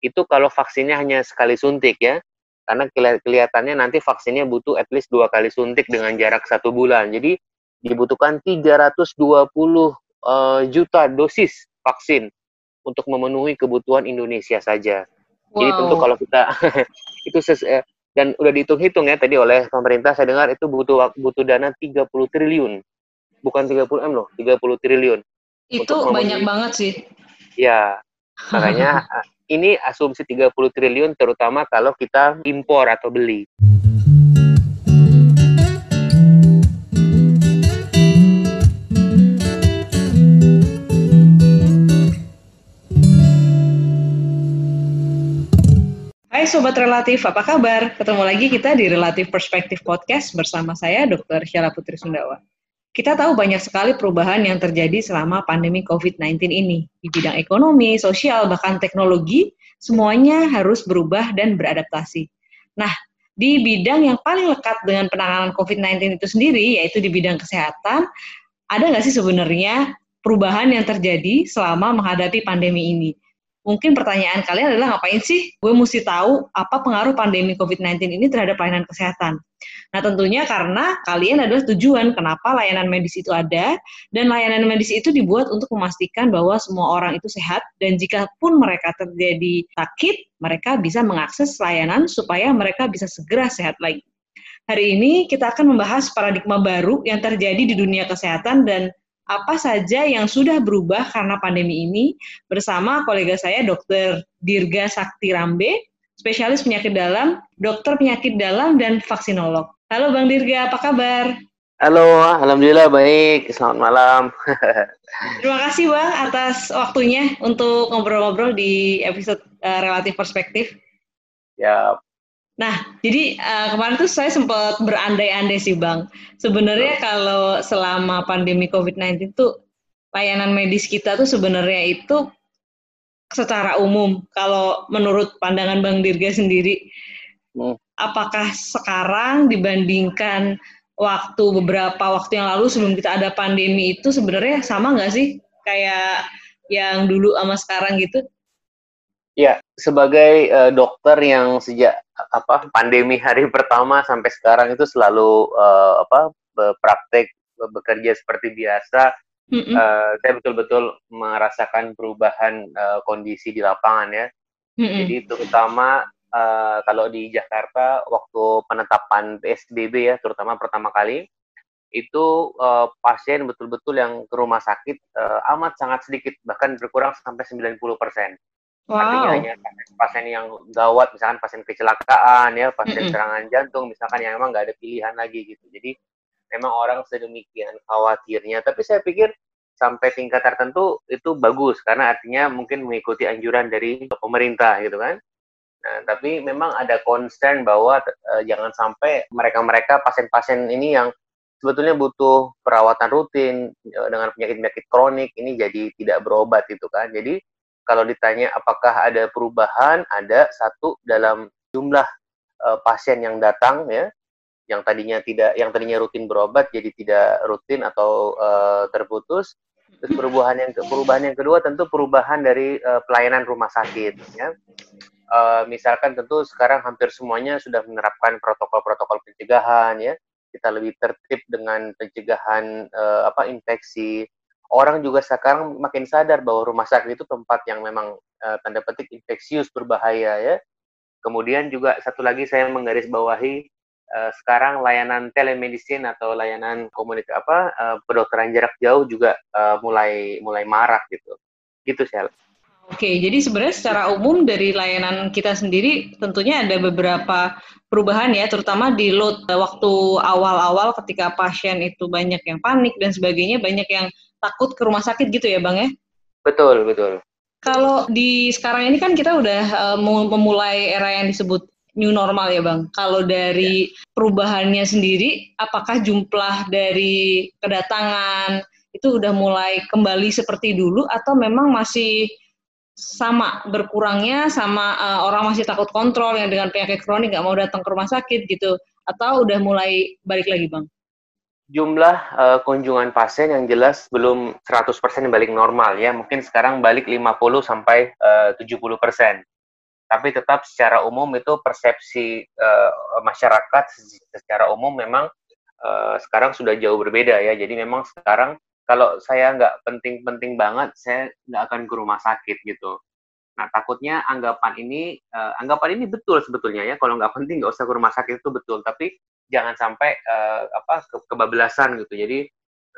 itu kalau vaksinnya hanya sekali suntik ya. Karena kelihatannya nanti vaksinnya butuh at least dua kali suntik dengan jarak satu bulan. Jadi dibutuhkan 320 uh, eh, juta dosis vaksin untuk memenuhi kebutuhan Indonesia saja. Wow. Jadi tentu kalau kita itu ses, eh, dan udah dihitung-hitung ya tadi oleh pemerintah saya dengar itu butuh butuh dana 30 triliun. Bukan 30 M loh, 30 triliun. Itu banyak banget sih. Ya. Makanya ini asumsi 30 triliun terutama kalau kita impor atau beli. Hai Sobat Relatif, apa kabar? Ketemu lagi kita di Relatif Perspektif Podcast bersama saya Dr. Syala Putri Sundawa. Kita tahu banyak sekali perubahan yang terjadi selama pandemi COVID-19 ini. Di bidang ekonomi, sosial, bahkan teknologi, semuanya harus berubah dan beradaptasi. Nah, di bidang yang paling lekat dengan penanganan COVID-19 itu sendiri, yaitu di bidang kesehatan, ada nggak sih sebenarnya perubahan yang terjadi selama menghadapi pandemi ini? Mungkin pertanyaan kalian adalah ngapain sih gue mesti tahu apa pengaruh pandemi COVID-19 ini terhadap pelayanan kesehatan. Nah tentunya karena kalian adalah tujuan kenapa layanan medis itu ada dan layanan medis itu dibuat untuk memastikan bahwa semua orang itu sehat dan jika pun mereka terjadi sakit, mereka bisa mengakses layanan supaya mereka bisa segera sehat lagi. Hari ini kita akan membahas paradigma baru yang terjadi di dunia kesehatan dan apa saja yang sudah berubah karena pandemi ini bersama kolega saya Dr. Dirga Sakti Rambe, spesialis penyakit dalam, dokter penyakit dalam dan vaksinolog. Halo Bang Dirga, apa kabar? Halo, alhamdulillah baik. Selamat malam. Terima kasih Bang atas waktunya untuk ngobrol-ngobrol di episode uh, relatif perspektif. Ya, Nah, jadi uh, kemarin tuh saya sempat berandai-andai sih Bang. Sebenarnya kalau selama pandemi COVID-19 tuh layanan medis kita tuh sebenarnya itu secara umum kalau menurut pandangan Bang Dirga sendiri hmm. apakah sekarang dibandingkan waktu beberapa waktu yang lalu sebelum kita ada pandemi itu sebenarnya sama nggak sih kayak yang dulu sama sekarang gitu? Ya, sebagai uh, dokter yang sejak apa pandemi hari pertama sampai sekarang itu selalu uh, apa praktek bekerja seperti biasa, mm -hmm. uh, saya betul-betul merasakan perubahan uh, kondisi di lapangan ya. Mm -hmm. Jadi terutama uh, kalau di Jakarta waktu penetapan PSBB ya, terutama pertama kali itu uh, pasien betul-betul yang ke rumah sakit uh, amat sangat sedikit bahkan berkurang sampai 90 persen. Wow. Artinya hanya pasien yang gawat, misalkan pasien kecelakaan, ya, pasien mm-hmm. serangan jantung, misalkan yang memang nggak ada pilihan lagi gitu. Jadi memang orang sedemikian khawatirnya. Tapi saya pikir sampai tingkat tertentu itu bagus karena artinya mungkin mengikuti anjuran dari pemerintah gitu kan. Nah, tapi memang ada concern bahwa uh, jangan sampai mereka-mereka pasien-pasien ini yang sebetulnya butuh perawatan rutin uh, dengan penyakit-penyakit kronik ini jadi tidak berobat itu kan. Jadi kalau ditanya apakah ada perubahan, ada satu dalam jumlah uh, pasien yang datang ya, yang tadinya tidak, yang tadinya rutin berobat jadi tidak rutin atau uh, terputus. Terus perubahan yang perubahan yang kedua tentu perubahan dari uh, pelayanan rumah sakit ya. Uh, misalkan tentu sekarang hampir semuanya sudah menerapkan protokol-protokol pencegahan ya. Kita lebih tertib dengan pencegahan uh, apa infeksi orang juga sekarang makin sadar bahwa rumah sakit itu tempat yang memang uh, tanda petik infeksius berbahaya ya. Kemudian juga satu lagi saya menggarisbawahi uh, sekarang layanan telemedicine atau layanan komunikasi apa uh, kedokteran jarak jauh juga uh, mulai mulai marak gitu. Gitu sih. Oke, jadi sebenarnya secara umum dari layanan kita sendiri tentunya ada beberapa perubahan ya, terutama di load waktu awal-awal ketika pasien itu banyak yang panik dan sebagainya, banyak yang takut ke rumah sakit gitu ya Bang ya? Betul, betul. Kalau di sekarang ini kan kita udah uh, memulai era yang disebut new normal ya Bang. Kalau dari ya. perubahannya sendiri, apakah jumlah dari kedatangan itu udah mulai kembali seperti dulu atau memang masih sama berkurangnya sama uh, orang masih takut kontrol yang dengan penyakit kronik nggak mau datang ke rumah sakit gitu atau udah mulai balik lagi bang? jumlah uh, kunjungan pasien yang jelas belum 100% balik normal ya. Mungkin sekarang balik 50 sampai eh, uh, 70%. tapi tetap secara umum itu persepsi uh, masyarakat secara umum memang uh, sekarang sudah jauh berbeda ya. Jadi memang sekarang kalau saya nggak penting-penting banget, saya nggak akan ke rumah sakit gitu. Nah takutnya anggapan ini, uh, anggapan ini betul sebetulnya ya. Kalau nggak penting nggak usah ke rumah sakit itu betul. Tapi jangan sampai uh, apa ke kebablasan gitu. Jadi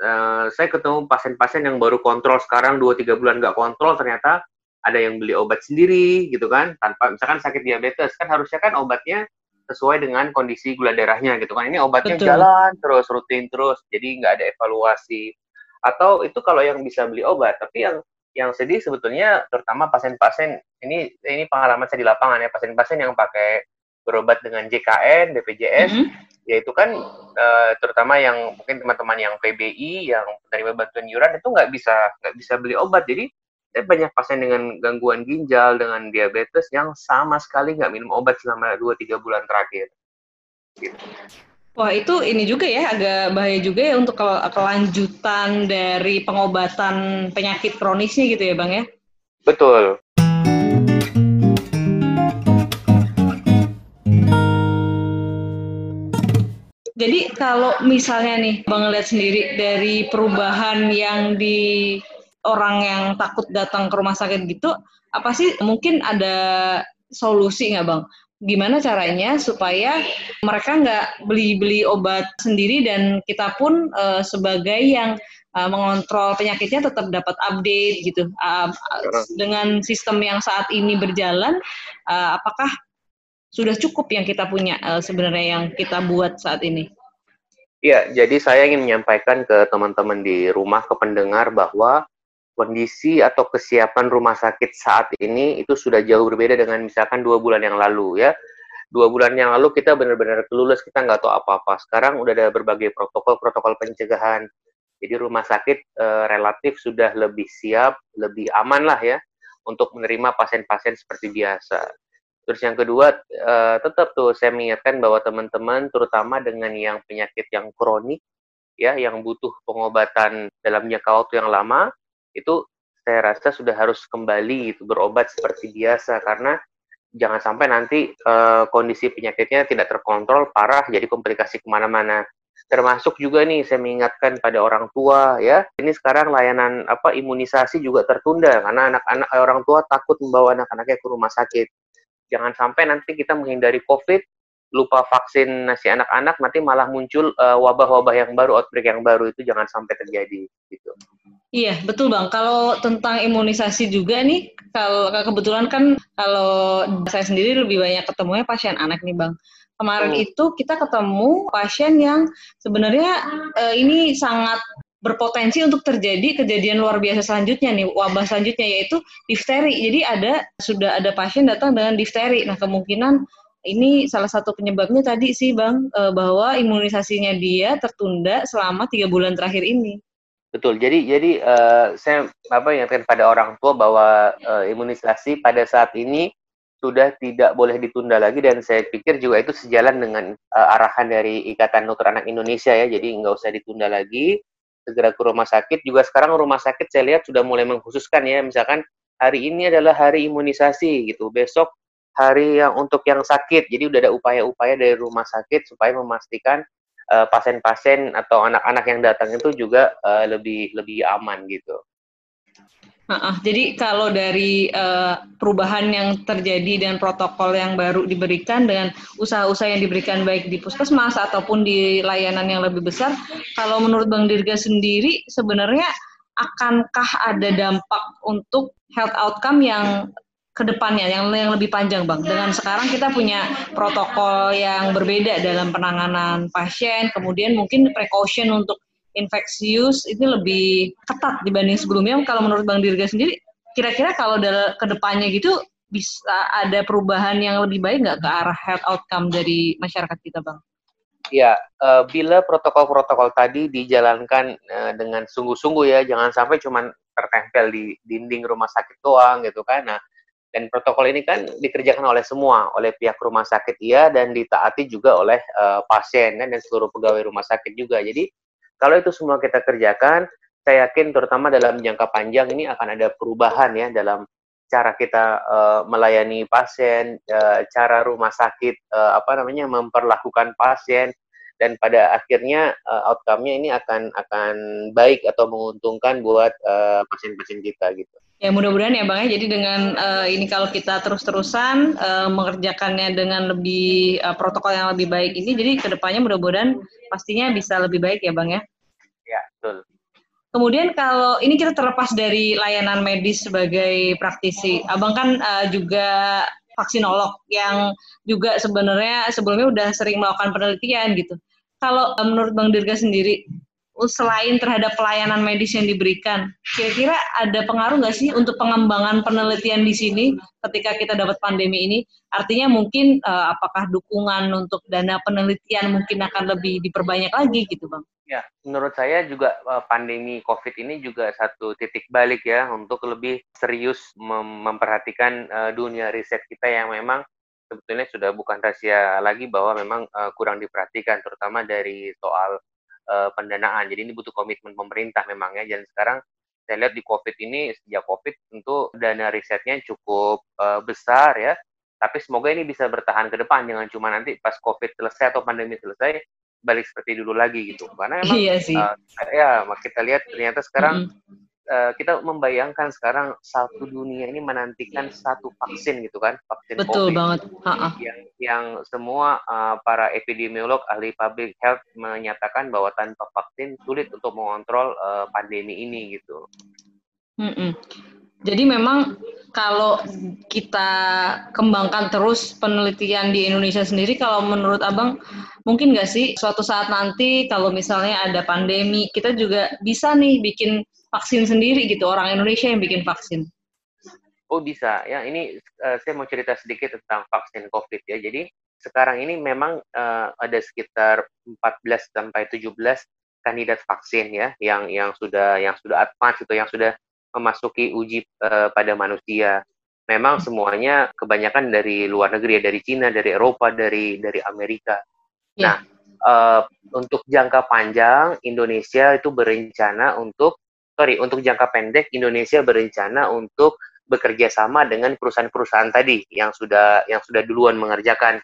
uh, saya ketemu pasien-pasien yang baru kontrol sekarang 2-3 bulan nggak kontrol ternyata ada yang beli obat sendiri gitu kan tanpa misalkan sakit diabetes kan harusnya kan obatnya sesuai dengan kondisi gula darahnya gitu kan ini obatnya Betul. jalan terus rutin terus jadi nggak ada evaluasi atau itu kalau yang bisa beli obat tapi yang yang sedih sebetulnya terutama pasien-pasien ini ini pengalaman saya di lapangan ya pasien-pasien yang pakai berobat dengan JKN BPJS mm -hmm. yaitu kan uh, terutama yang mungkin teman-teman yang PBI yang menerima bantuan iuran itu nggak bisa nggak bisa beli obat jadi saya banyak pasien dengan gangguan ginjal, dengan diabetes yang sama sekali nggak minum obat selama 2-3 bulan terakhir. Gitu. Wah itu ini juga ya agak bahaya juga ya untuk ke kelanjutan dari pengobatan penyakit kronisnya gitu ya bang ya? Betul. Jadi kalau misalnya nih bang lihat sendiri dari perubahan yang di orang yang takut datang ke rumah sakit gitu, apa sih mungkin ada solusi nggak bang? Gimana caranya supaya mereka nggak beli-beli obat sendiri dan kita pun uh, sebagai yang uh, mengontrol penyakitnya tetap dapat update gitu. Uh, dengan sistem yang saat ini berjalan, uh, apakah sudah cukup yang kita punya uh, sebenarnya yang kita buat saat ini? Iya, jadi saya ingin menyampaikan ke teman-teman di rumah, ke pendengar bahwa kondisi atau kesiapan rumah sakit saat ini itu sudah jauh berbeda dengan misalkan dua bulan yang lalu ya. Dua bulan yang lalu kita benar-benar kelulus, kita nggak tahu apa-apa. Sekarang udah ada berbagai protokol-protokol pencegahan. Jadi rumah sakit e, relatif sudah lebih siap, lebih aman lah ya untuk menerima pasien-pasien seperti biasa. Terus yang kedua, e, tetap tuh saya mengingatkan bahwa teman-teman, terutama dengan yang penyakit yang kronik, ya, yang butuh pengobatan dalam jangka waktu yang lama, itu saya rasa sudah harus kembali itu berobat seperti biasa. Karena jangan sampai nanti uh, kondisi penyakitnya tidak terkontrol parah jadi komplikasi ke mana-mana. Termasuk juga nih saya mengingatkan pada orang tua ya. Ini sekarang layanan apa imunisasi juga tertunda karena anak-anak orang tua takut membawa anak-anaknya ke rumah sakit. Jangan sampai nanti kita menghindari covid lupa vaksin nasi anak-anak nanti malah muncul wabah wabah-wabah yang baru outbreak yang baru itu jangan sampai terjadi gitu. Iya betul bang. Kalau tentang imunisasi juga nih, kalau kebetulan kan kalau saya sendiri lebih banyak ketemunya pasien anak nih bang. Kemarin hmm. itu kita ketemu pasien yang sebenarnya uh, ini sangat berpotensi untuk terjadi kejadian luar biasa selanjutnya nih wabah selanjutnya yaitu difteri. Jadi ada sudah ada pasien datang dengan difteri. Nah kemungkinan ini salah satu penyebabnya tadi sih bang eh, bahwa imunisasinya dia tertunda selama tiga bulan terakhir ini. Betul. Jadi jadi uh, saya apa ingatkan pada orang tua bahwa uh, imunisasi pada saat ini sudah tidak boleh ditunda lagi dan saya pikir juga itu sejalan dengan uh, arahan dari Ikatan Dokter Anak Indonesia ya. Jadi nggak usah ditunda lagi, segera ke rumah sakit. Juga sekarang rumah sakit saya lihat sudah mulai mengkhususkan ya, misalkan hari ini adalah hari imunisasi gitu, besok hari yang untuk yang sakit. Jadi udah ada upaya-upaya dari rumah sakit supaya memastikan uh, pasien-pasien atau anak-anak yang datang itu juga uh, lebih lebih aman gitu. Uh, uh, jadi kalau dari uh, perubahan yang terjadi dan protokol yang baru diberikan dengan usaha-usaha yang diberikan baik di puskesmas ataupun di layanan yang lebih besar, kalau menurut Bang Dirga sendiri sebenarnya akankah ada dampak untuk health outcome yang ke depannya yang yang lebih panjang bang dengan sekarang kita punya protokol yang berbeda dalam penanganan pasien kemudian mungkin precaution untuk infeksius ini lebih ketat dibanding sebelumnya kalau menurut bang Dirga sendiri kira-kira kalau ke depannya gitu bisa ada perubahan yang lebih baik nggak ke arah health outcome dari masyarakat kita bang? Ya, bila protokol-protokol tadi dijalankan uh, dengan sungguh-sungguh ya, jangan sampai cuma tertempel di dinding rumah sakit doang gitu kan. Nah, dan protokol ini kan dikerjakan oleh semua, oleh pihak rumah sakit iya dan ditaati juga oleh uh, pasien dan seluruh pegawai rumah sakit juga. Jadi kalau itu semua kita kerjakan, saya yakin terutama dalam jangka panjang ini akan ada perubahan ya dalam cara kita uh, melayani pasien, uh, cara rumah sakit uh, apa namanya memperlakukan pasien dan pada akhirnya uh, outcome-nya ini akan akan baik atau menguntungkan buat pasien-pasien uh, kita gitu. Ya mudah-mudahan ya bang ya. Jadi dengan uh, ini kalau kita terus-terusan uh, mengerjakannya dengan lebih uh, protokol yang lebih baik ini, jadi ke depannya mudah-mudahan pastinya bisa lebih baik ya bang ya. Ya betul. Kemudian kalau ini kita terlepas dari layanan medis sebagai praktisi, abang kan uh, juga vaksinolog yang juga sebenarnya sebelumnya udah sering melakukan penelitian gitu. Kalau uh, menurut Bang Dirga sendiri, selain terhadap pelayanan medis yang diberikan, kira-kira ada pengaruh nggak sih untuk pengembangan penelitian di sini ketika kita dapat pandemi ini? Artinya mungkin uh, apakah dukungan untuk dana penelitian mungkin akan lebih diperbanyak lagi gitu, Bang? Ya, menurut saya juga uh, pandemi COVID ini juga satu titik balik ya untuk lebih serius mem memperhatikan uh, dunia riset kita yang memang sebetulnya sudah bukan rahasia lagi bahwa memang uh, kurang diperhatikan, terutama dari soal uh, pendanaan. Jadi ini butuh komitmen pemerintah memang ya. Dan sekarang saya lihat di COVID ini sejak COVID tentu dana risetnya cukup uh, besar ya. Tapi semoga ini bisa bertahan ke depan, jangan cuma nanti pas COVID selesai atau pandemi selesai balik seperti dulu lagi gitu karena emang iya sih. Uh, ya kita lihat ternyata sekarang mm-hmm. Uh, kita membayangkan sekarang satu dunia ini menantikan satu vaksin gitu kan vaksin betul COVID. banget. Yang yang semua uh, para epidemiolog ahli public health menyatakan bahwa tanpa vaksin sulit untuk mengontrol uh, pandemi ini gitu. Mm-mm. Jadi memang kalau kita kembangkan terus penelitian di Indonesia sendiri, kalau menurut Abang, mungkin nggak sih suatu saat nanti kalau misalnya ada pandemi, kita juga bisa nih bikin vaksin sendiri gitu, orang Indonesia yang bikin vaksin? Oh bisa, ya ini uh, saya mau cerita sedikit tentang vaksin COVID ya. Jadi sekarang ini memang uh, ada sekitar 14 sampai 17 kandidat vaksin ya yang yang sudah yang sudah advance itu yang sudah memasuki uji uh, pada manusia. Memang semuanya kebanyakan dari luar negeri ya, dari Cina, dari Eropa, dari dari Amerika. Yeah. Nah, uh, untuk jangka panjang Indonesia itu berencana untuk sorry untuk jangka pendek Indonesia berencana untuk bekerja sama dengan perusahaan-perusahaan tadi yang sudah yang sudah duluan mengerjakan.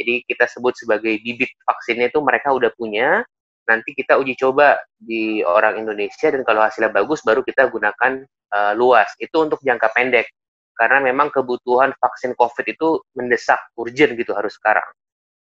Jadi kita sebut sebagai bibit vaksinnya itu mereka udah punya, nanti kita uji coba di orang Indonesia dan kalau hasilnya bagus baru kita gunakan uh, luas. Itu untuk jangka pendek. Karena memang kebutuhan vaksin COVID itu mendesak, urgent gitu harus sekarang.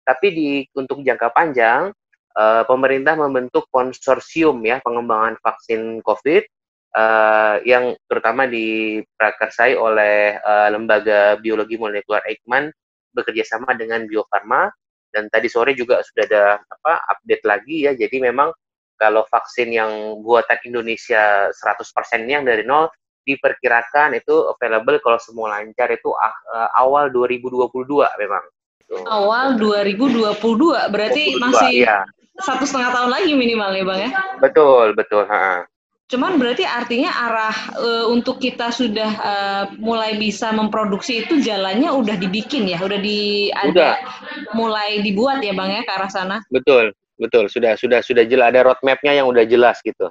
Tapi di untuk jangka panjang uh, pemerintah membentuk konsorsium ya pengembangan vaksin COVID uh, yang terutama diprakarsai oleh uh, lembaga biologi molekuler Eijkman bekerja sama dengan Bio Farma dan tadi sore juga sudah ada apa update lagi ya jadi memang kalau vaksin yang buatan Indonesia 100% yang dari nol diperkirakan itu available kalau semua lancar itu uh, awal 2022 memang. Awal 2022 berarti 22, masih ya. satu setengah tahun lagi minimal ya bang ya? Betul betul. Ha. Cuman berarti artinya arah uh, untuk kita sudah uh, mulai bisa memproduksi itu jalannya udah dibikin ya, udah di ada mulai dibuat ya bang ya ke arah sana. Betul, betul. Sudah sudah sudah jelas ada roadmapnya yang udah jelas gitu.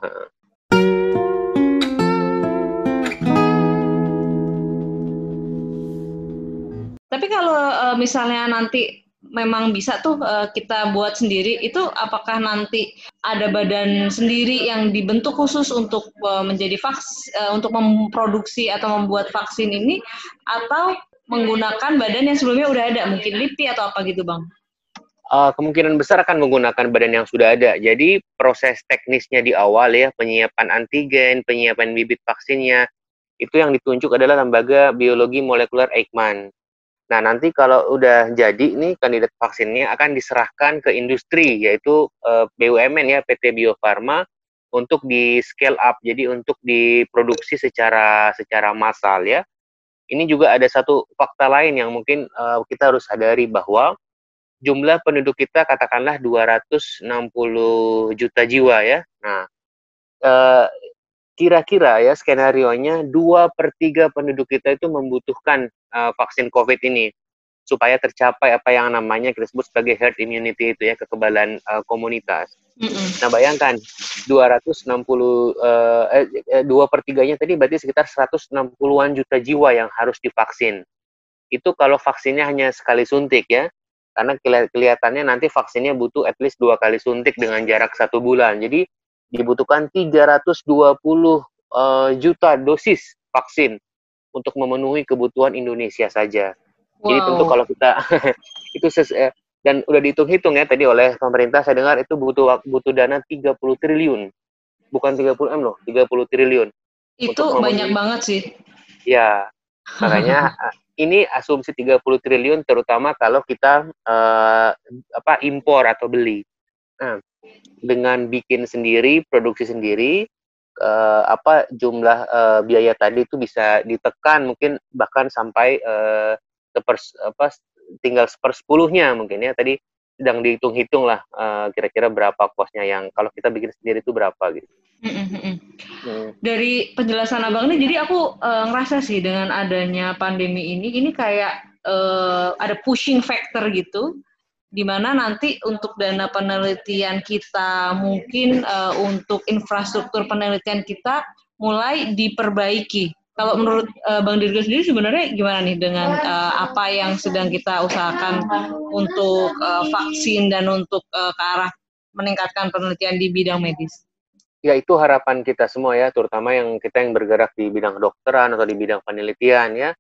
Tapi kalau uh, misalnya nanti memang bisa tuh uh, kita buat sendiri itu apakah nanti ada badan sendiri yang dibentuk khusus untuk uh, menjadi vaks uh, untuk memproduksi atau membuat vaksin ini atau menggunakan badan yang sebelumnya udah ada mungkin LIPI atau apa gitu bang? Uh, kemungkinan besar akan menggunakan badan yang sudah ada. Jadi proses teknisnya di awal ya penyiapan antigen, penyiapan bibit vaksinnya itu yang ditunjuk adalah lembaga biologi molekuler Eijkman. Nah, nanti kalau udah jadi nih kandidat vaksinnya akan diserahkan ke industri yaitu eh, BUMN ya PT Bio Farma untuk di scale up. Jadi untuk diproduksi secara secara massal ya. Ini juga ada satu fakta lain yang mungkin uh, kita harus sadari bahwa jumlah penduduk kita katakanlah 260 juta jiwa ya. Nah, uh, kira-kira ya skenario-nya dua per tiga penduduk kita itu membutuhkan uh, vaksin COVID ini supaya tercapai apa yang namanya kita sebut sebagai herd immunity itu ya kekebalan uh, komunitas. Nah bayangkan 260 eh, eh, dua per tiganya tadi berarti sekitar 160-an juta jiwa yang harus divaksin. Itu kalau vaksinnya hanya sekali suntik ya, karena kelihatannya nanti vaksinnya butuh at least dua kali suntik dengan jarak satu bulan. Jadi dibutuhkan 320 uh, eh, juta dosis vaksin untuk memenuhi kebutuhan Indonesia saja. Wow. Jadi tentu kalau kita itu ses, eh, dan udah dihitung-hitung ya tadi oleh pemerintah saya dengar itu butuh butuh dana 30 triliun. Bukan 30 M loh, 30 triliun. Itu banyak banget sih. Ya. Makanya ini asumsi 30 triliun terutama kalau kita uh, apa impor atau beli. Nah, dengan bikin sendiri, produksi sendiri, uh, apa jumlah uh, biaya tadi itu bisa ditekan mungkin bahkan sampai uh, sepers, apa tinggal sepersepuluhnya mungkin ya tadi sedang dihitung-hitung lah uh, kira-kira berapa kosnya yang kalau kita bikin sendiri itu berapa gitu. Hmm. Dari penjelasan abang ini, jadi aku uh, ngerasa sih dengan adanya pandemi ini, ini kayak uh, ada pushing factor gitu, di mana nanti untuk dana penelitian kita, mungkin uh, untuk infrastruktur penelitian kita mulai diperbaiki kalau menurut uh, Bang Dirgo sendiri sebenarnya gimana nih dengan uh, apa yang sedang kita usahakan untuk uh, vaksin dan untuk uh, ke arah meningkatkan penelitian di bidang medis? Ya itu harapan kita semua ya, terutama yang kita yang bergerak di bidang kedokteran atau di bidang penelitian ya.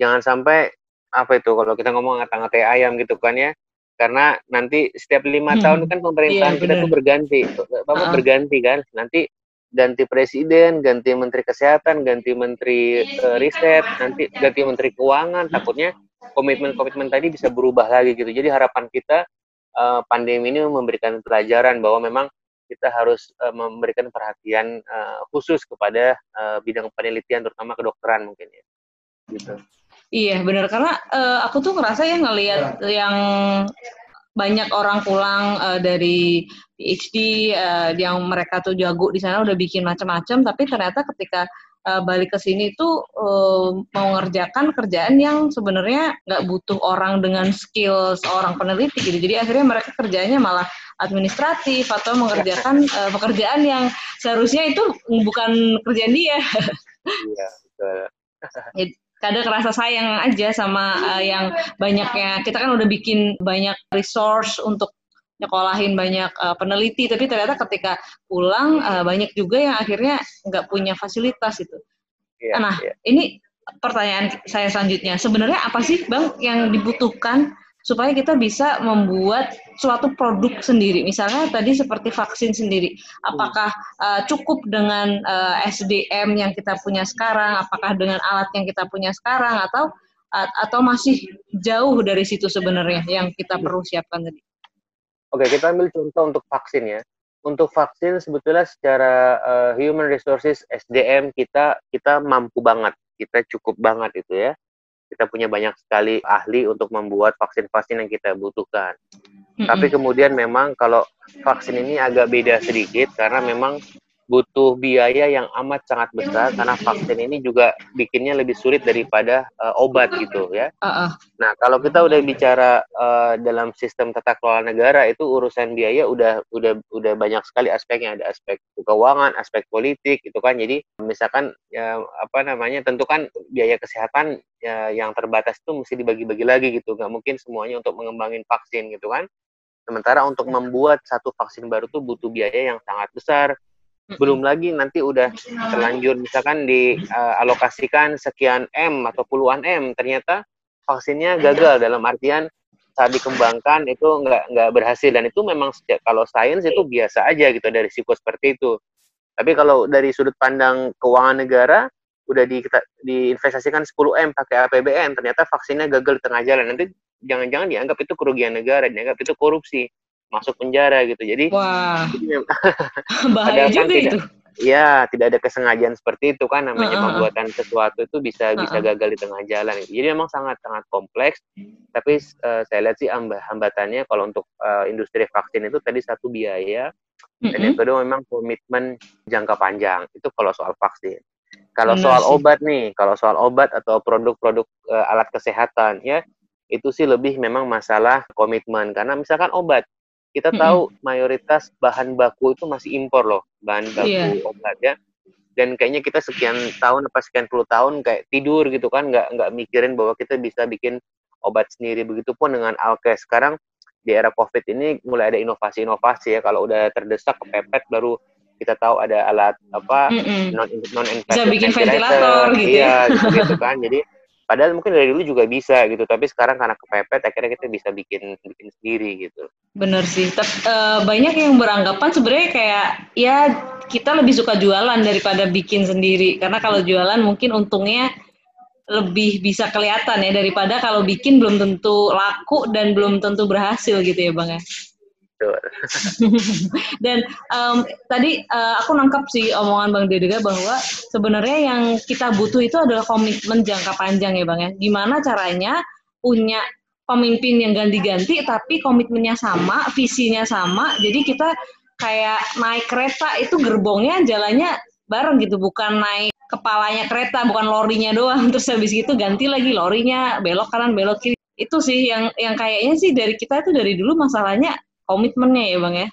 Jangan sampai apa itu kalau kita ngomong ngata-ngatai ayam gitu kan ya, karena nanti setiap lima hmm. tahun kan pemerintahan iya, kita tuh berganti, apa uh -uh. berganti kan. Nanti ganti presiden, ganti menteri kesehatan, ganti menteri uh, riset, nanti ganti menteri keuangan. Takutnya komitmen-komitmen tadi bisa berubah lagi gitu. Jadi harapan kita uh, pandemi ini memberikan pelajaran bahwa memang kita harus uh, memberikan perhatian uh, khusus kepada uh, bidang penelitian terutama kedokteran mungkin ya. Gitu. Iya benar. Karena uh, aku tuh ngerasa ya ngelihat yang banyak orang pulang uh, dari PhD uh, eh, yang mereka tuh jago di sana udah bikin macam-macam tapi ternyata ketika uh, balik ke sini tuh uh, mau ngerjakan kerjaan yang sebenarnya nggak butuh orang dengan skill seorang peneliti gitu. Jadi akhirnya mereka kerjanya malah administratif atau mengerjakan uh, pekerjaan yang seharusnya itu bukan kerjaan dia. Iya, betul kadang kerasa sayang aja sama uh, yang banyaknya kita kan udah bikin banyak resource untuk nyekolahin banyak uh, peneliti tapi ternyata ketika pulang uh, banyak juga yang akhirnya nggak punya fasilitas itu. Yeah, nah yeah. ini pertanyaan saya selanjutnya sebenarnya apa sih bang yang dibutuhkan supaya kita bisa membuat suatu produk sendiri. Misalnya tadi seperti vaksin sendiri, apakah uh, cukup dengan uh, eh, SDM yang kita punya sekarang, apakah dengan alat yang kita punya sekarang, atau uh, atau masih jauh dari situ sebenarnya yang kita perlu siapkan tadi? Oke, kita ambil contoh untuk vaksin ya. Untuk vaksin sebetulnya secara uh, human resources SDM kita kita mampu banget, kita cukup banget itu ya kita punya banyak sekali ahli untuk membuat vaksin-vaksin yang kita butuhkan. Mm-hmm. Tapi kemudian memang kalau vaksin ini agak beda sedikit karena memang butuh biaya yang amat sangat besar karena vaksin ini juga bikinnya lebih sulit daripada uh, obat gitu ya. Uh-uh. Nah kalau kita udah bicara uh, dalam sistem tata kelola negara itu urusan biaya udah udah udah banyak sekali aspeknya ada aspek keuangan, aspek politik gitu kan. Jadi misalkan ya apa namanya tentu kan biaya kesehatan ya, yang terbatas itu mesti dibagi-bagi lagi gitu. Nggak mungkin semuanya untuk mengembangin vaksin gitu kan. Sementara untuk membuat satu vaksin baru tuh butuh biaya yang sangat besar belum lagi nanti udah terlanjur misalkan dialokasikan uh, sekian M atau puluhan M ternyata vaksinnya gagal. Dalam artian saat dikembangkan itu nggak nggak berhasil. Dan itu memang sejak kalau sains itu biasa aja gitu dari risiko seperti itu. Tapi kalau dari sudut pandang keuangan negara udah di, kita, diinvestasikan 10 M pakai APBN ternyata vaksinnya gagal di tengah jalan. Nanti jangan-jangan dianggap itu kerugian negara dianggap itu korupsi masuk penjara gitu. Jadi Wah. bahaya juga tidak, itu. Ya, tidak ada kesengajaan seperti itu kan namanya uh, uh, pembuatan sesuatu itu bisa uh, uh. bisa gagal di tengah jalan. Jadi memang sangat sangat kompleks. Tapi uh, saya lihat sih hambatannya kalau untuk uh, industri vaksin itu tadi satu biaya mm-hmm. dan yang kedua memang komitmen jangka panjang. Itu kalau soal vaksin. Kalau soal sih. obat nih, kalau soal obat atau produk-produk uh, alat kesehatan ya itu sih lebih memang masalah komitmen karena misalkan obat kita tahu mayoritas bahan baku itu masih impor loh, bahan baku yeah. obat ya. Dan kayaknya kita sekian tahun apa sekian puluh tahun kayak tidur gitu kan, nggak nggak mikirin bahwa kita bisa bikin obat sendiri. Begitupun dengan alkes. Sekarang di era COVID ini mulai ada inovasi-inovasi ya. Kalau udah terdesak kepepet baru kita tahu ada alat apa mm -mm. non non bisa bikin ventilator gitu ya. iya, gitu kan jadi Padahal mungkin dari dulu juga bisa gitu, tapi sekarang karena kepepet akhirnya kita bisa bikin bikin sendiri gitu. Bener sih. Tapi, uh, eh, banyak yang beranggapan sebenarnya kayak ya kita lebih suka jualan daripada bikin sendiri. Karena kalau jualan mungkin untungnya lebih bisa kelihatan ya daripada kalau bikin belum tentu laku dan belum tentu berhasil gitu ya bang ya. Dan um, tadi uh, aku nangkap sih omongan Bang Dedega bahwa sebenarnya yang kita butuh itu adalah komitmen jangka panjang ya Bang ya. Gimana caranya punya pemimpin yang ganti-ganti tapi komitmennya sama, visinya sama. Jadi kita kayak naik kereta itu gerbongnya jalannya bareng gitu, bukan naik kepalanya kereta, bukan lorinya doang. Terus habis itu ganti lagi lorinya belok kanan, belok kiri. Itu sih yang yang kayaknya sih dari kita itu dari dulu masalahnya komitmennya ya bang ya.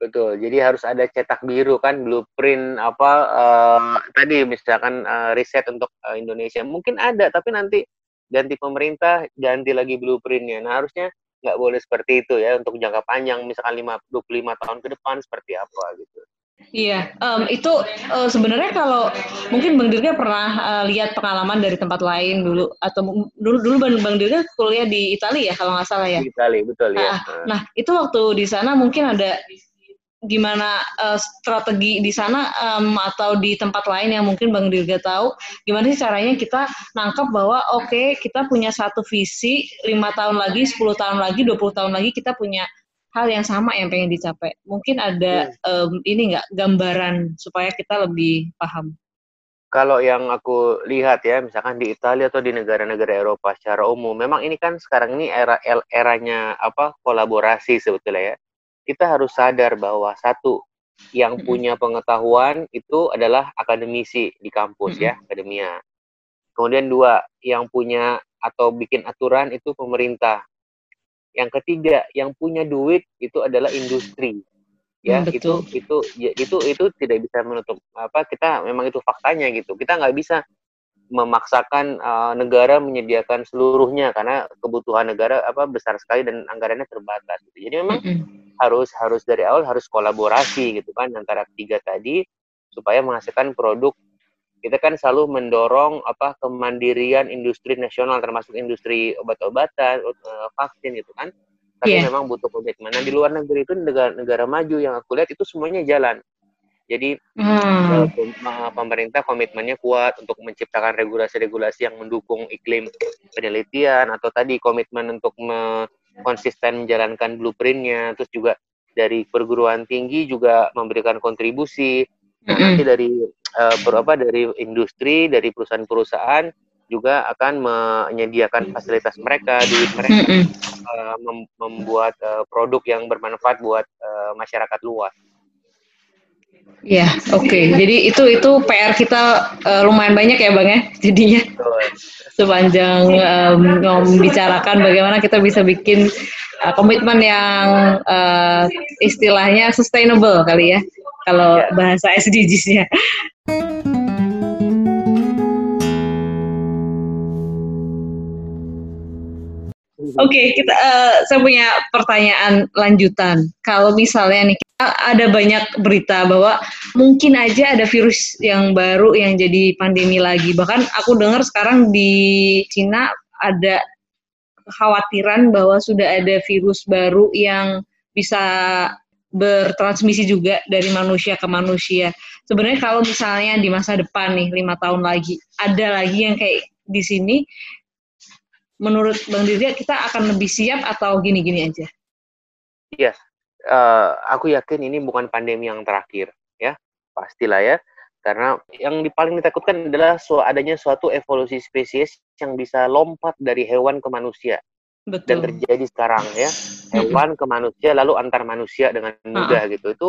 Betul. Jadi harus ada cetak biru kan blueprint apa uh, tadi misalkan uh, riset untuk uh, Indonesia. Mungkin ada tapi nanti ganti pemerintah ganti lagi blueprintnya. Nah harusnya nggak boleh seperti itu ya untuk jangka panjang misalkan 5, 25 tahun ke depan seperti apa gitu Iya, um, itu uh, sebenarnya kalau mungkin Bang Dirga pernah uh, lihat pengalaman dari tempat lain dulu atau dulu dulu Bang, Bang Dirga kuliah di Italia ya kalau nggak salah ya. Di Italia betul ya. Nah, nah itu waktu di sana mungkin ada gimana uh, strategi di sana um, atau di tempat lain yang mungkin Bang Dirga tahu gimana sih caranya kita nangkep bahwa oke okay, kita punya satu visi lima tahun lagi 10 tahun lagi 20 tahun lagi kita punya hal yang sama yang pengen dicapai. Mungkin ada hmm. um, ini nggak gambaran supaya kita lebih paham. Kalau yang aku lihat ya, misalkan di Italia atau di negara-negara Eropa secara umum, memang ini kan sekarang ini era eranya apa kolaborasi sebetulnya ya. Kita harus sadar bahwa satu yang hmm. punya pengetahuan itu adalah akademisi di kampus ya, hmm. akademia. Kemudian dua, yang punya atau bikin aturan itu pemerintah yang ketiga, yang punya duit itu adalah industri. Ya, hmm, itu itu ya, itu itu tidak bisa menutup apa kita memang itu faktanya gitu. Kita nggak bisa memaksakan uh, negara menyediakan seluruhnya karena kebutuhan negara apa besar sekali dan anggarannya terbatas gitu. Jadi memang mm -hmm. harus harus dari awal harus kolaborasi gitu kan antara tiga tadi supaya menghasilkan produk kita kan selalu mendorong apa kemandirian industri nasional termasuk industri obat-obatan, uh, vaksin gitu kan. Tapi yeah. memang butuh komitmen. Nah di luar negeri itu negara negara maju yang aku lihat itu semuanya jalan. Jadi hmm. uh, pemerintah komitmennya kuat untuk menciptakan regulasi-regulasi yang mendukung iklim penelitian atau tadi komitmen untuk me konsisten menjalankan blueprintnya, terus juga dari perguruan tinggi juga memberikan kontribusi. Nah, nanti dari uh, berapa dari industri, dari perusahaan-perusahaan juga akan menyediakan fasilitas mereka, duit mereka uh, mem membuat uh, produk yang bermanfaat buat uh, masyarakat luas. Ya, oke. Okay. Jadi itu itu PR kita uh, lumayan banyak ya, Bang ya. Jadinya sepanjang um, membicarakan bagaimana kita bisa bikin uh, komitmen yang uh, istilahnya sustainable kali ya kalau yeah. bahasa SDGs-nya. Okay, kita uh, saya punya pertanyaan lanjutan. Kalau misalnya nih ada banyak berita bahwa mungkin aja ada virus yang baru yang jadi pandemi lagi. Bahkan aku dengar sekarang di Cina ada kekhawatiran bahwa sudah ada virus baru yang bisa bertransmisi juga dari manusia ke manusia. Sebenarnya kalau misalnya di masa depan nih lima tahun lagi ada lagi yang kayak di sini, menurut Bang Dirga kita akan lebih siap atau gini-gini aja? Iya, uh, aku yakin ini bukan pandemi yang terakhir, ya pastilah ya. Karena yang paling ditakutkan adalah su adanya suatu evolusi spesies yang bisa lompat dari hewan ke manusia. Betul. dan terjadi sekarang ya hewan ke manusia lalu antar manusia dengan mudah uh gitu itu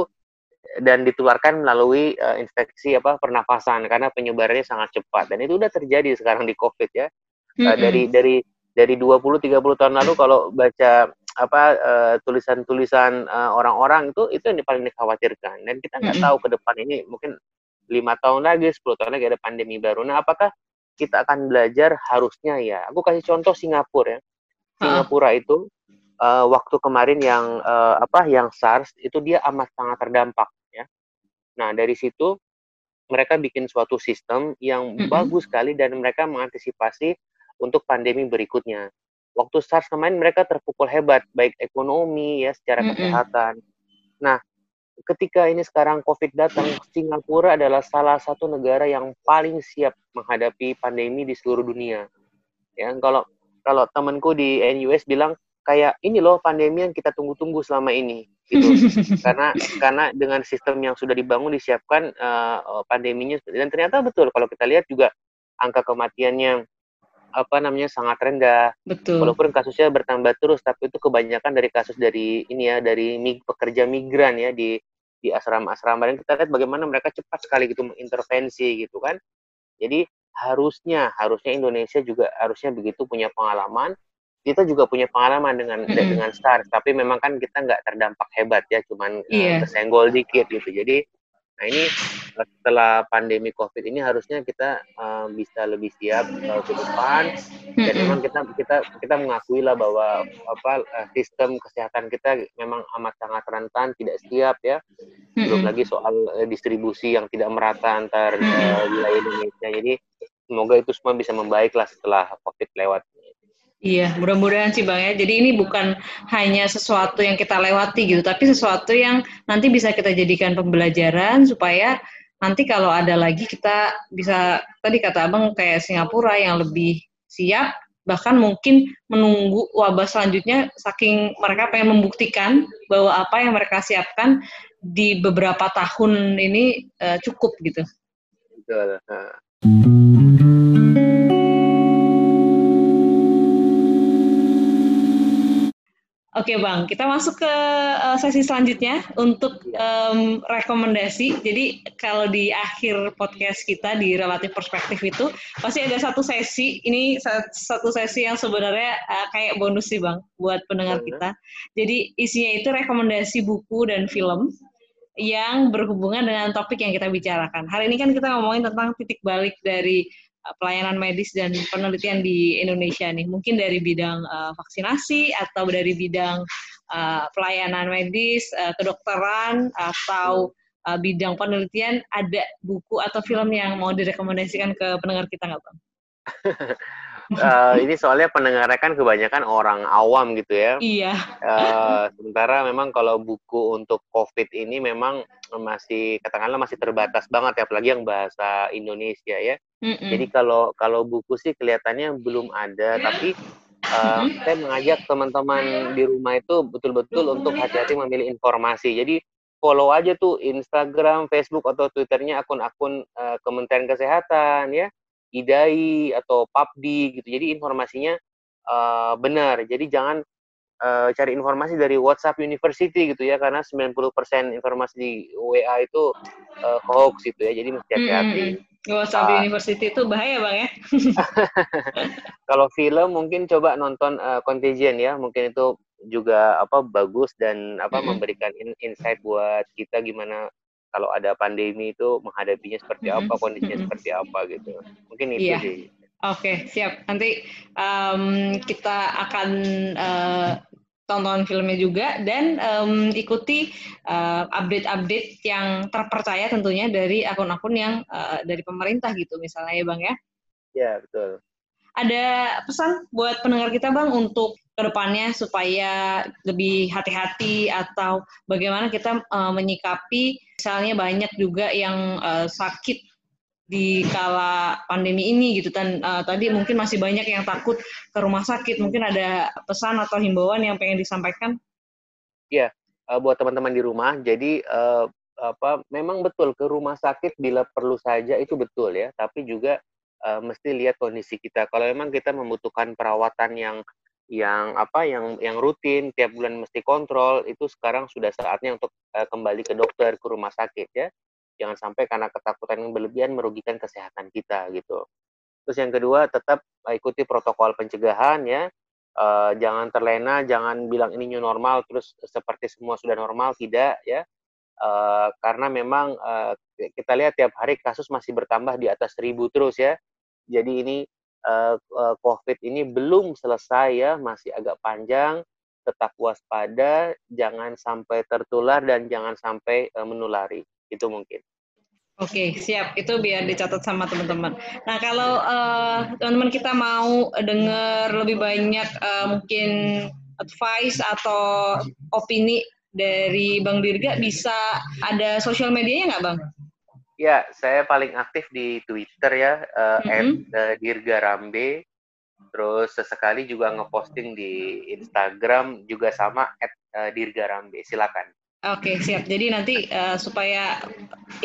dan ditularkan melalui uh, infeksi apa pernafasan karena penyebarannya sangat cepat dan itu udah terjadi sekarang di covid ya uh, dari dari dari 20 30 tahun lalu kalau baca apa uh, tulisan-tulisan uh, orang-orang itu itu yang paling dikhawatirkan. Dan kita nggak tahu ke depan ini mungkin lima tahun lagi 10 tahun lagi ada pandemi baru. Nah apakah kita akan belajar harusnya ya? Aku kasih contoh Singapura ya. Singapura uh. itu uh, waktu kemarin yang uh, apa yang SARS itu dia amat sangat terdampak ya. Nah dari situ mereka bikin suatu sistem yang mm -hmm. bagus sekali dan mereka mengantisipasi untuk pandemi berikutnya waktu SARS kemarin mereka terpukul hebat baik ekonomi ya secara mm -hmm. kesehatan. Nah, ketika ini sekarang COVID datang, Singapura adalah salah satu negara yang paling siap menghadapi pandemi di seluruh dunia. Ya, kalau kalau temanku di NUS bilang kayak ini loh pandemi yang kita tunggu-tunggu selama ini gitu. karena karena dengan sistem yang sudah dibangun disiapkan uh, pandeminya dan ternyata betul kalau kita lihat juga angka kematiannya apa namanya sangat rendah. Betul. Walaupun kasusnya bertambah terus, tapi itu kebanyakan dari kasus dari ini ya dari mig, pekerja migran ya di di asrama-asrama dan kita lihat bagaimana mereka cepat sekali gitu mengintervensi gitu kan. Jadi harusnya harusnya Indonesia juga harusnya begitu punya pengalaman. Kita juga punya pengalaman dengan mm -hmm. dengan SARS, tapi memang kan kita nggak terdampak hebat ya, cuman yeah. uh, kesenggol dikit gitu. Jadi Nah ini setelah pandemi COVID ini harusnya kita uh, bisa lebih siap uh, ke depan. Dan memang kita kita kita mengakui lah bahwa apa uh, sistem kesehatan kita memang amat sangat rentan tidak siap ya. Belum lagi soal uh, distribusi yang tidak merata antar uh, wilayah Indonesia. Jadi semoga itu semua bisa membaik lah setelah COVID lewat. Iya, mudah-mudahan sih Bang ya. Jadi ini bukan hanya sesuatu yang kita lewati gitu, tapi sesuatu yang nanti bisa kita jadikan pembelajaran supaya nanti kalau ada lagi kita bisa tadi kata Abang kayak Singapura yang lebih siap bahkan mungkin menunggu wabah selanjutnya saking mereka pengen membuktikan bahwa apa yang mereka siapkan di beberapa tahun ini uh, cukup gitu. Betul. Oke Bang, kita masuk ke uh, sesi selanjutnya untuk um, rekomendasi. Jadi kalau di akhir podcast kita di relatif perspektif itu pasti ada satu sesi. Ini satu sesi yang sebenarnya uh, kayak bonus sih Bang buat pendengar kita. Jadi isinya itu rekomendasi buku dan film yang berhubungan dengan topik yang kita bicarakan. Hari ini kan kita ngomongin tentang titik balik dari pelayanan medis dan penelitian di Indonesia nih? Mungkin dari bidang uh, vaksinasi atau dari bidang uh, pelayanan medis, uh, kedokteran atau uh, bidang penelitian ada buku atau film yang mau direkomendasikan ke pendengar kita nggak bang? uh, ini soalnya pendengarnya kan kebanyakan orang awam gitu ya. Iya. Uh, sementara memang kalau buku untuk COVID ini memang masih katakanlah masih terbatas banget ya, apalagi yang bahasa Indonesia ya. Mm-mm. Jadi kalau kalau buku sih kelihatannya belum ada, tapi uh, saya mengajak teman-teman di rumah itu betul-betul untuk hati-hati memilih informasi. Jadi follow aja tuh Instagram, Facebook atau Twitternya akun-akun uh, Kementerian Kesehatan ya IDAI atau PAPDI gitu. Jadi informasinya uh, benar. Jadi jangan uh, cari informasi dari WhatsApp University gitu ya karena 90% informasi di WA itu uh, hoax gitu ya. Jadi mesti hati-hati. Hmm. WhatsApp uh, University itu bahaya bang ya. kalau film mungkin coba nonton uh, Contagion ya, mungkin itu juga apa bagus dan apa mm -hmm. memberikan in insight buat kita gimana kalau ada pandemi itu menghadapinya seperti apa, kondisinya seperti apa gitu. Mungkin itu yeah. sih. Oke, okay, siap. Nanti um, kita akan uh, tonton filmnya juga dan um, ikuti update-update uh, yang terpercaya tentunya dari akun-akun yang uh, dari pemerintah gitu misalnya ya Bang ya. Ya, betul. Ada pesan buat pendengar kita Bang untuk ke depannya supaya lebih hati-hati atau bagaimana kita uh, menyikapi misalnya banyak juga yang uh, sakit di kala pandemi ini gitu. Dan uh, tadi mungkin masih banyak yang takut ke rumah sakit. Mungkin ada pesan atau himbauan yang pengen disampaikan? Ya uh, buat teman-teman di rumah. Jadi uh, apa memang betul ke rumah sakit bila perlu saja itu betul ya. Tapi juga uh, mesti lihat kondisi kita kalau memang kita membutuhkan perawatan yang yang apa yang yang rutin tiap bulan mesti kontrol itu sekarang sudah saatnya untuk uh, kembali ke dokter ke rumah sakit ya jangan sampai karena ketakutan yang berlebihan merugikan kesehatan kita gitu terus yang kedua tetap ikuti protokol pencegahan ya uh, jangan terlena, jangan bilang ini new normal terus seperti semua sudah normal, tidak ya. Uh, karena memang uh, kita lihat tiap hari kasus masih bertambah di atas seribu terus ya. Jadi ini uh, uh, COVID ini belum selesai ya, masih agak panjang. Tetap waspada, jangan sampai tertular dan jangan sampai uh, menulari. Itu mungkin. Oke, siap. Itu biar dicatat sama teman-teman. Nah, kalau uh, teman-teman kita mau dengar lebih banyak uh, mungkin advice atau opini dari Bang Dirga, bisa ada sosial medianya nggak, Bang? Ya, saya paling aktif di Twitter ya, uh, mm -hmm. Dirga Rambe. Terus sesekali juga ngeposting di Instagram juga sama at Dirga Rambe. Silakan. Oke, okay, siap. Jadi nanti uh, supaya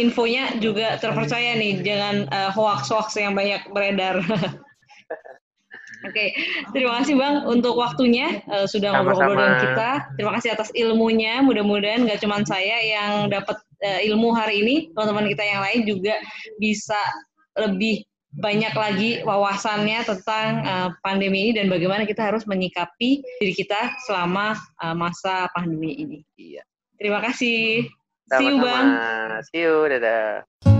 infonya juga terpercaya nih, jangan uh, hoax-hoax yang banyak beredar. Oke, okay. terima kasih Bang untuk waktunya uh, sudah ngobrol-ngobrol dengan kita. Terima kasih atas ilmunya. Mudah-mudahan nggak cuma saya yang dapat uh, ilmu hari ini, teman-teman kita yang lain juga bisa lebih banyak lagi wawasannya tentang uh, pandemi ini dan bagaimana kita harus menyikapi diri kita selama uh, masa pandemi ini. Iya. Terima kasih. Sama-sama. See you, Bang. See you, dadah.